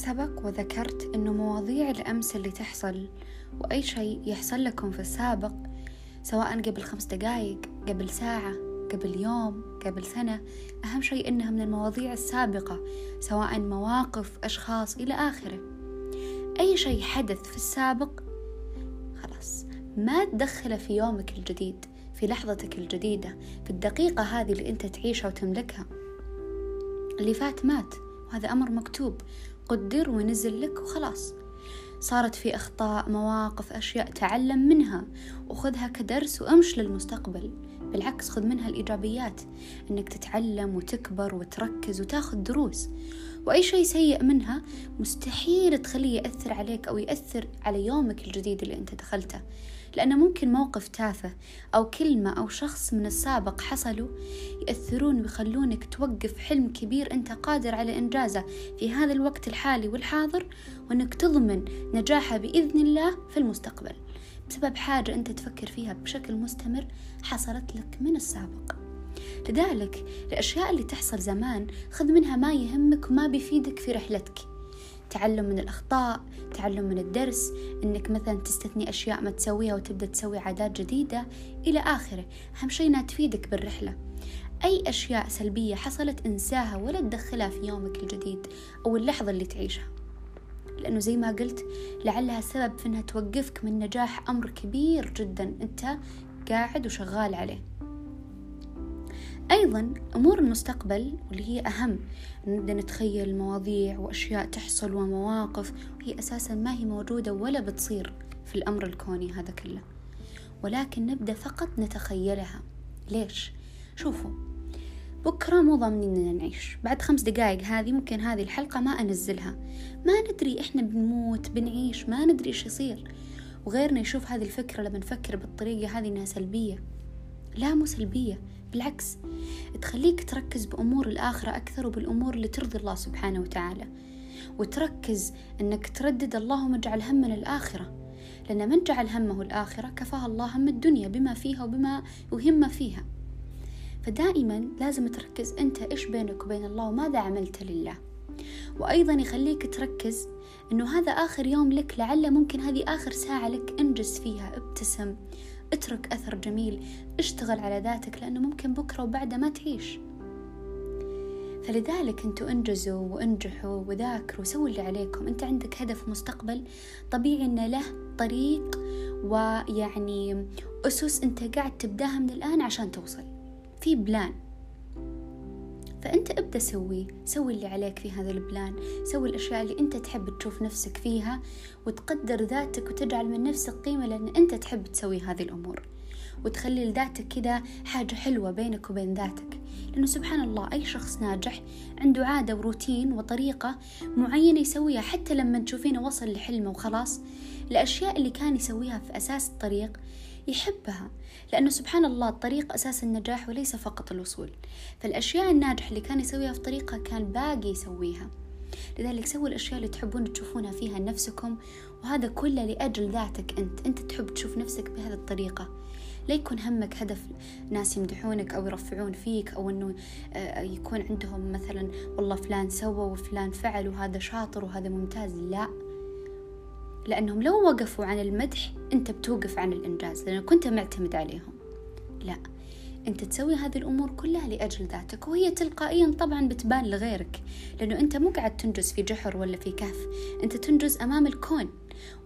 سبق وذكرت أنه مواضيع الأمس اللي تحصل وأي شيء يحصل لكم في السابق سواء قبل خمس دقايق قبل ساعة قبل يوم قبل سنة أهم شيء إنها من المواضيع السابقة سواء مواقف أشخاص إلى آخره. أي شيء حدث في السابق خلاص ما تدخله في يومك الجديد في لحظتك الجديدة في الدقيقة هذه اللي أنت تعيشها وتملكها. اللي فات مات وهذا أمر مكتوب. قدر ونزل لك وخلاص. صارت في أخطاء مواقف أشياء تعلم منها. وخذها كدرس وأمش للمستقبل. بالعكس خذ منها الإيجابيات. أنك تتعلم وتكبر وتركز وتاخذ دروس. وأي شيء سيء منها مستحيل تخليه يأثر عليك أو يأثر على يومك الجديد اللي أنت دخلته. لأنه ممكن موقف تافه أو كلمة أو شخص من السابق حصلوا يأثرون ويخلونك توقف حلم كبير أنت قادر على إنجازه في هذا الوقت الحالي والحاضر وأنك تضمن نجاحه بإذن الله في المستقبل. بسبب حاجة أنت تفكر فيها بشكل مستمر حصلت لك من السابق. لذلك الأشياء اللي تحصل زمان خذ منها ما يهمك وما بيفيدك في رحلتك. تعلم من الأخطاء تعلم من الدرس إنك مثلا تستثني أشياء ما تسويها وتبدأ تسوي عادات جديدة إلى آخره. أهم شيء إنها تفيدك بالرحلة. أي أشياء سلبية حصلت انساها ولا تدخلها في يومك الجديد أو اللحظة اللي تعيشها. لأنه زي ما قلت لعلها سبب في أنها توقفك من نجاح أمر كبير جدا أنت قاعد وشغال عليه. أيضا أمور المستقبل واللي هي أهم. نبدأ نتخيل مواضيع وأشياء تحصل ومواقف وهي أساسا ما هي موجودة ولا بتصير في الأمر الكوني هذا كله. ولكن نبدأ فقط نتخيلها. ليش؟ شوفوا بكرة مو ضامنين إننا نعيش. بعد خمس دقايق هذه ممكن هذه الحلقة ما أنزلها. ما ندري إحنا بنموت بنعيش ما ندري إيش يصير. وغيرنا يشوف هذه الفكرة لما نفكر بالطريقة هذه إنها سلبية. لا مو سلبية. بالعكس تخليك تركز بأمور الآخرة أكثر وبالأمور اللي ترضي الله سبحانه وتعالى. وتركز أنك تردد اللهم اجعل همنا الآخرة لأن من جعل همه الآخرة؟ كفاه الله هم الدنيا بما فيها وبما يهم فيها. فدائما لازم تركز أنت إيش بينك وبين الله وماذا عملت لله. وأيضا يخليك تركز أنه هذا آخر يوم لك لعل ممكن هذه آخر ساعة لك انجز فيها ابتسم اترك أثر جميل اشتغل على ذاتك لأنه ممكن بكرة وبعده ما تعيش. فلذلك أنتوا انجزوا وانجحوا وذاكروا وسووا اللي عليكم. أنت عندك هدف مستقبل طبيعي إنه له طريق ويعني أسس أنت قاعد تبدأها من الآن عشان توصل. في plan فأنت ابدأ سوي سوي اللي عليك في هذا ال plan سوي الأشياء اللي أنت تحب تشوف نفسك فيها وتقدر ذاتك وتجعل من نفسك قيمة لأن أنت تحب تسوي هذه الأمور. وتخلي لذاتك كذا حاجة حلوة بينك وبين ذاتك. لأنه سبحان الله أي شخص ناجح عنده عادة وروتين وطريقة معينة يسويها حتى لما تشوفينه وصل لحلمه وخلاص. الأشياء اللي كان يسويها في أساس الطريق يحبها لأنه سبحان الله الطريق أساس النجاح وليس فقط الوصول. فالأشياء الناجحة اللي كان يسويها في طريقه كان باقي يسويها. لذلك سووا الأشياء اللي تحبون تشوفونها فيها نفسكم وهذا كله لأجل ذاتك أنت. أنت تحب تشوف نفسك بهذه الطريقة. لا يكون همك هدف ناس يمدحونك أو يرفعون فيك أو أنه آه، يكون عندهم مثلا والله فلان سوى وفلان فعل وهذا شاطر وهذا ممتاز. لا. لأنهم لو وقفوا عن المدح أنت بتوقف عن الإنجاز لأنك كنت معتمد عليهم. لا أنت تسوي هذه الأمور كلها لأجل ذاتك وهي تلقائيا طبعا بتبان لغيرك لأنه أنت مو قاعد تنجز في جحر ولا في كهف. أنت تنجز أمام الكون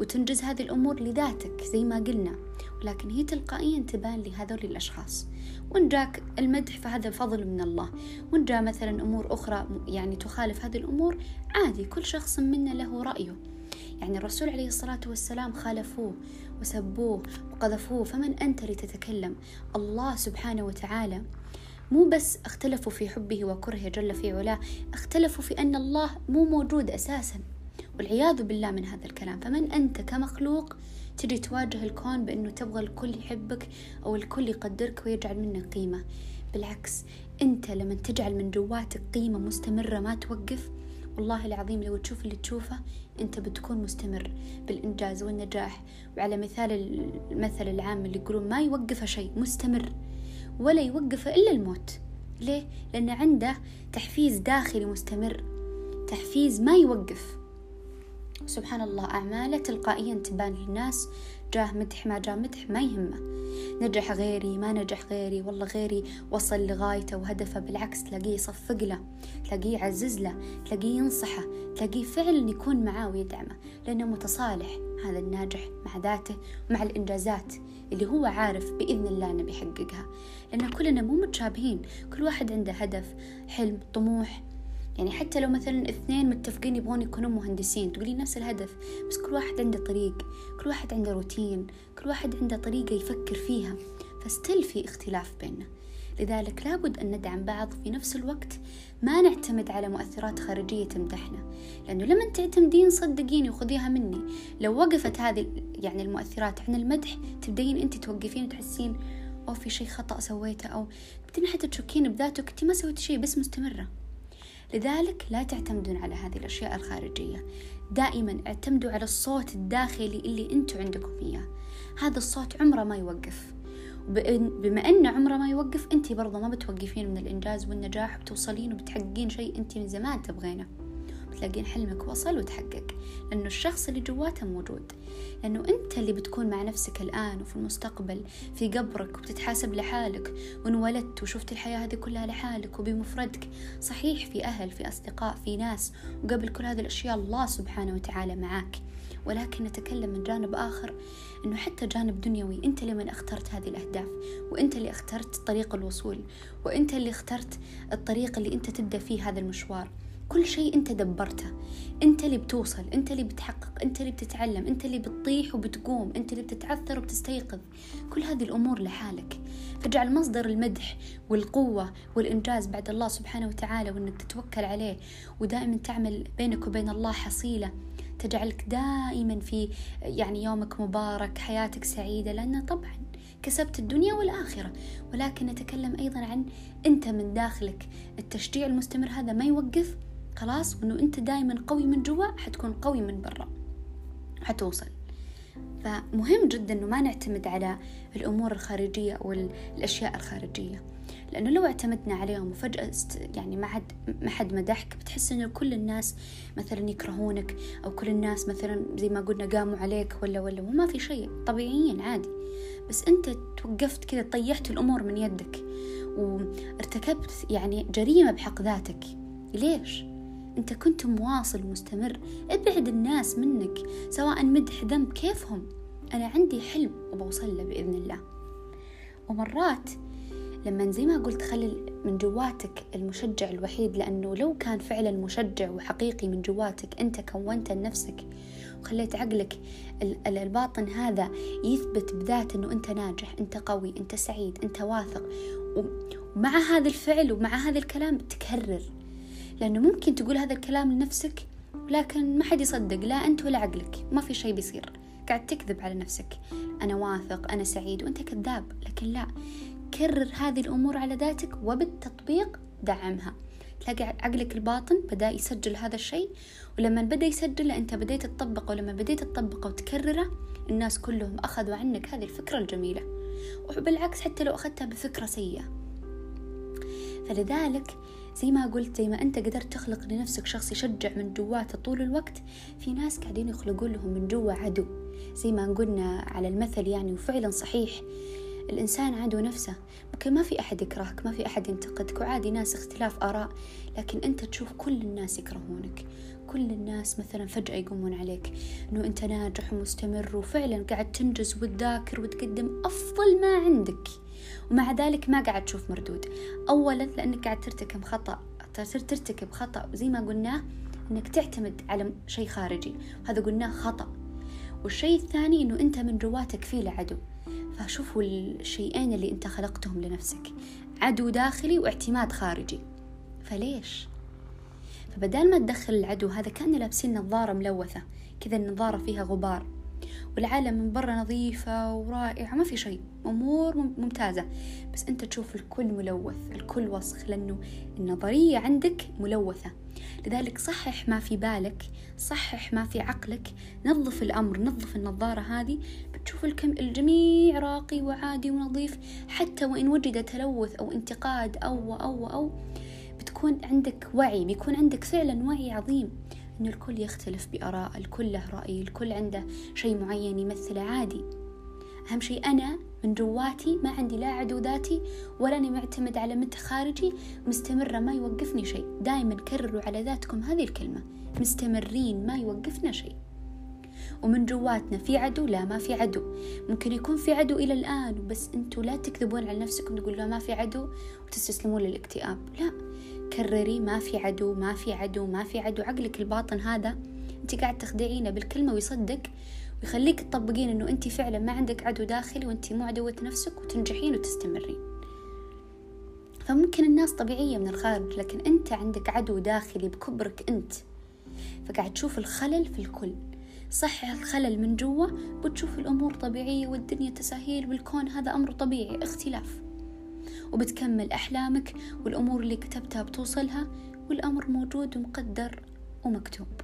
وتنجز هذه الأمور لذاتك زي ما قلنا ولكن هي تلقائيا تبان لهذول الأشخاص. وإن جاك المدح فهذا فضل من الله. وإن جاء مثلا أمور أخرى يعني تخالف هذه الأمور عادي كل شخص منا له رأيه. يعني الرسول عليه الصلاة والسلام خالفوه وسبوه وقذفوه فمن أنت لتتكلم؟ الله سبحانه وتعالى. مو بس اختلفوا في حبه وكرهه جل في علاه اختلفوا في أن الله مو موجود أساسا. والعياذ بالله من هذا الكلام. فمن أنت كمخلوق تجي تواجه الكون بأنه تبغى الكل يحبك أو الكل يقدرك ويجعل منك قيمة. بالعكس أنت لما تجعل من جواتك قيمة مستمرة ما توقف والله العظيم لو تشوف اللي تشوفه أنت بتكون مستمر بالإنجاز والنجاح. وعلى مثال المثل العام اللي يقولون ما يوقف شيء مستمر. ولا يوقف إلا الموت. ليه؟ لأن عنده تحفيز داخلي مستمر. تحفيز ما يوقف. سبحان الله أعماله تلقائيا تبان للناس. جاه مدح ما جاه مدح ما يهمه. نجح غيري ما نجح غيري. والله غيري وصل لغايته وهدفه بالعكس تلاقيه يصفق له تلاقيه يعزز له تلاقيه ينصحه تلاقيه فعلا يكون معاه ويدعمه لأنه متصالح هذا الناجح مع ذاته ومع الإنجازات اللي هو عارف بإذن الله أنه بيحققها. لأن كلنا مو متشابهين كل واحد عنده هدف حلم طموح يعني حتى لو مثلا اثنين متفقين يبغون يكونوا مهندسين تقولين نفس الهدف بس كل واحد عنده طريق كل واحد عنده روتين كل واحد عنده طريقة يفكر فيها فستل في اختلاف بيننا. لذلك لابد أن ندعم بعض في نفس الوقت ما نعتمد على مؤثرات خارجية تمدحنا. لأنه لما تعتمدين صدقيني وخذيها مني. لو وقفت هذه يعني المؤثرات عن المدح تبدين أنت توقفين وتحسين أو في شيء خطأ سويته أو تبدين حتى تشكين بذاتك أنت ما سويت شيء بس مستمرة. لذلك لا تعتمدون على هذه الأشياء الخارجية. دائما اعتمدوا على الصوت الداخلي اللي أنتم عندكم إياه. هذا الصوت عمره ما يوقف. بما أن عمره ما يوقف أنت برضه ما بتوقفين من الإنجاز والنجاح بتوصلين وبتحققين شيء أنت من زمان تبغينه. بتلاقين حلمك وصل وتحقق لأنه الشخص اللي جواته موجود. لأنه أنت اللي بتكون مع نفسك الآن وفي المستقبل في قبرك وبتتحاسب لحالك وانولدت وشفت الحياة هذه كلها لحالك وبمفردك. صحيح في أهل في أصدقاء في ناس وقبل كل هذه الأشياء الله سبحانه وتعالى معك ولكن نتكلم من جانب آخر أنه حتى جانب دنيوي أنت اللي من أخترت هذه الأهداف؟ وأنت اللي اخترت طريق الوصول؟ وأنت اللي اخترت الطريق اللي أنت تبدأ فيه هذا المشوار؟ كل شيء أنت دبرته. أنت اللي بتوصل أنت اللي بتحقق أنت اللي بتتعلم أنت اللي بتطيح وبتقوم أنت اللي بتتعثر وبتستيقظ. كل هذه الأمور لحالك. فاجعل مصدر المدح والقوة والإنجاز بعد الله سبحانه وتعالى وإنك تتوكل عليه. ودائما تعمل بينك وبين الله حصيلة. تجعلك دائما في يعني يومك مبارك حياتك سعيدة. لأن طبعا كسبت الدنيا والآخرة. ولكن نتكلم أيضا عن أنت من داخلك. التشجيع المستمر هذا ما يوقف خلاص وانه أنت دائما قوي من جوا حتكون قوي من برا. حتوصل. فمهم جدا إنه ما نعتمد على الأمور الخارجية أو الاشياء الخارجية. لأنه لو اعتمدنا عليهم وفجأة يعني ما حد ما حد مدحك بتحس إنه كل الناس مثلا يكرهونك أو كل الناس مثلا زي ما قلنا قاموا عليك ولا ولا وما في شيء. طبيعيا عادي. بس أنت توقفت كذا طيحت الأمور من يدك وارتكبت يعني جريمة بحق ذاتك. ليش؟ أنت كنت مواصل ومستمر ابعد الناس منك سواء مدح ذنب كيفهم. أنا عندي حلم وبوصل له بإذن الله. ومرات لما زي ما قلت خلي من جواتك المشجع الوحيد لأنه لو كان فعلا مشجع وحقيقي من جواتك أنت كونته لنفسك وخليت عقلك الباطن هذا يثبت بذات أنه أنت ناجح أنت قوي أنت سعيد أنت واثق. ومع هذا الفعل ومع هذا الكلام تكرر. لأنه ممكن تقول هذا الكلام لنفسك لكن ما حد يصدق لا أنت ولا عقلك ما في شيء بيصير. قاعد تكذب على نفسك. أنا واثق أنا سعيد وأنت كذاب لكن لا. كرر هذه الأمور على ذاتك وبالتطبيق دعمها. تلاقي عقلك الباطن بدأ يسجل هذا الشيء ولما بدأ يسجله أنت بديت تطبقه ولما بديت تطبقه وتكرره الناس كلهم أخذوا عنك هذه الفكرة الجميلة. وبالعكس حتى لو أخذتها بفكرة سيئة. فلذلك زي ما قلت زي ما أنت قدرت تخلق لنفسك شخص يشجع من جواته طول الوقت في ناس قاعدين يخلقون لهم من جوا عدو. زي ما قلنا على المثل يعني وفعلا صحيح الإنسان عدو نفسه. ممكن ما في أحد يكرهك ما في أحد ينتقدك وعادي ناس اختلاف آراء لكن أنت تشوف كل الناس يكرهونك. كل الناس مثلا فجأة يقومون عليك أنه أنت ناجح ومستمر وفعلا قاعد تنجز وتذاكر وتقدم أفضل ما عندك. ومع ذلك ما قاعد تشوف مردود. أولا لأنك قاعد ترتكب خطأ ترتكب خطأ. زي ما قلناه أنك تعتمد على شيء خارجي هذا قلناه خطأ. والشيء الثاني أنه أنت من جواتك فيه عدو فشوفوا الشيئين اللي أنت خلقتهم لنفسك. عدو داخلي واعتماد خارجي. فليش؟ فبدال ما تدخل العدو هذا كأنه لابسين نظارة ملوثة. كذا النظارة فيها غبار. والعالم من برا نظيفة ورائعة ما في شيء أمور ممتازة. بس أنت تشوف الكل ملوث الكل وسخ لأنه النظرية عندك ملوثة. لذلك صحح ما في بالك صحح ما في عقلك نظف الأمر نظف النظارة هذه. بتشوف الكم الجميع راقي وعادي ونظيف. حتى وإن وجد تلوث أو انتقاد أو أو أو بتكون عندك وعي بيكون عندك فعلا وعي عظيم. إنه الكل يختلف بآراء الكل له رأي الكل عنده شيء معين يمثله عادي. أهم شيء أنا من جواتي ما عندي لا عدو ذاتي ولا أني معتمد على مد خارجي مستمرة ما يوقفني شيء. دائما كرروا على ذاتكم هذه الكلمة مستمرين ما يوقفنا شيء. ومن جواتنا في عدو لا ما في عدو. ممكن يكون في عدو إلى الآن بس أنتوا لا تكذبون على نفسكم تقولوا ما في عدو وتستسلمون للاكتئاب. لا. كرري ما في عدو ما في عدو ما في عدو. عقلك الباطن هذا أنت قاعد تخدعينه بالكلمة ويصدق ويخليك تطبقين أنه أنت فعلا ما عندك عدو داخلي وأنت مو عدوة نفسك وتنجحين وتستمرين. فممكن الناس طبيعية من الخارج لكن أنت عندك عدو داخلي بكبرك أنت. فقاعد تشوف الخلل في الكل. صح الخلل من جوا بتشوف الأمور طبيعية والدنيا تساهيل والكون هذا أمر طبيعي اختلاف. وبتكمل أحلامك والأمور اللي كتبتها بتوصلها والأمر موجود ومقدر ومكتوب.